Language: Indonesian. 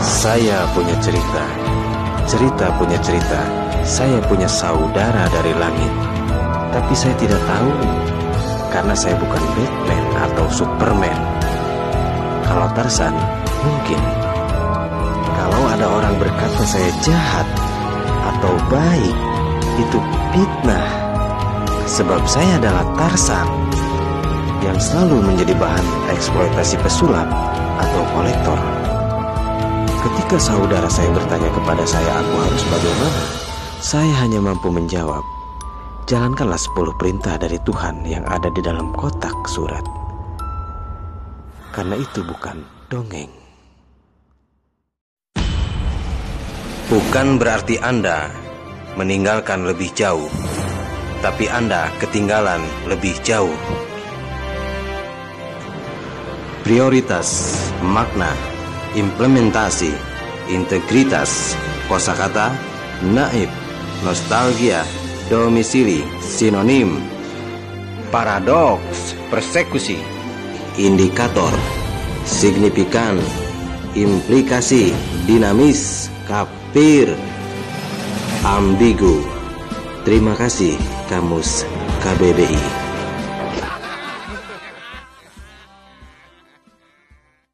Saya punya cerita, cerita punya cerita. Saya punya saudara dari langit, tapi saya tidak tahu karena saya bukan Batman atau Superman. Kalau Tarzan, mungkin. Kalau ada orang berkata saya jahat atau baik, itu fitnah. Sebab saya adalah Tarzan yang selalu menjadi bahan eksploitasi pesulap atau kolektor. Ketika saudara saya bertanya kepada saya aku harus bagaimana, saya hanya mampu menjawab, jalankanlah 10 perintah dari Tuhan yang ada di dalam kotak surat. Karena itu bukan dongeng. Bukan berarti Anda meninggalkan lebih jauh, tapi Anda ketinggalan lebih jauh. Prioritas, makna, implementasi, integritas, kosakata, naib, nostalgia, domisili, sinonim, paradoks, persekusi, indikator, signifikan, implikasi, dinamis, kapir, ambigu. Terima kasih, Kamus KBBI.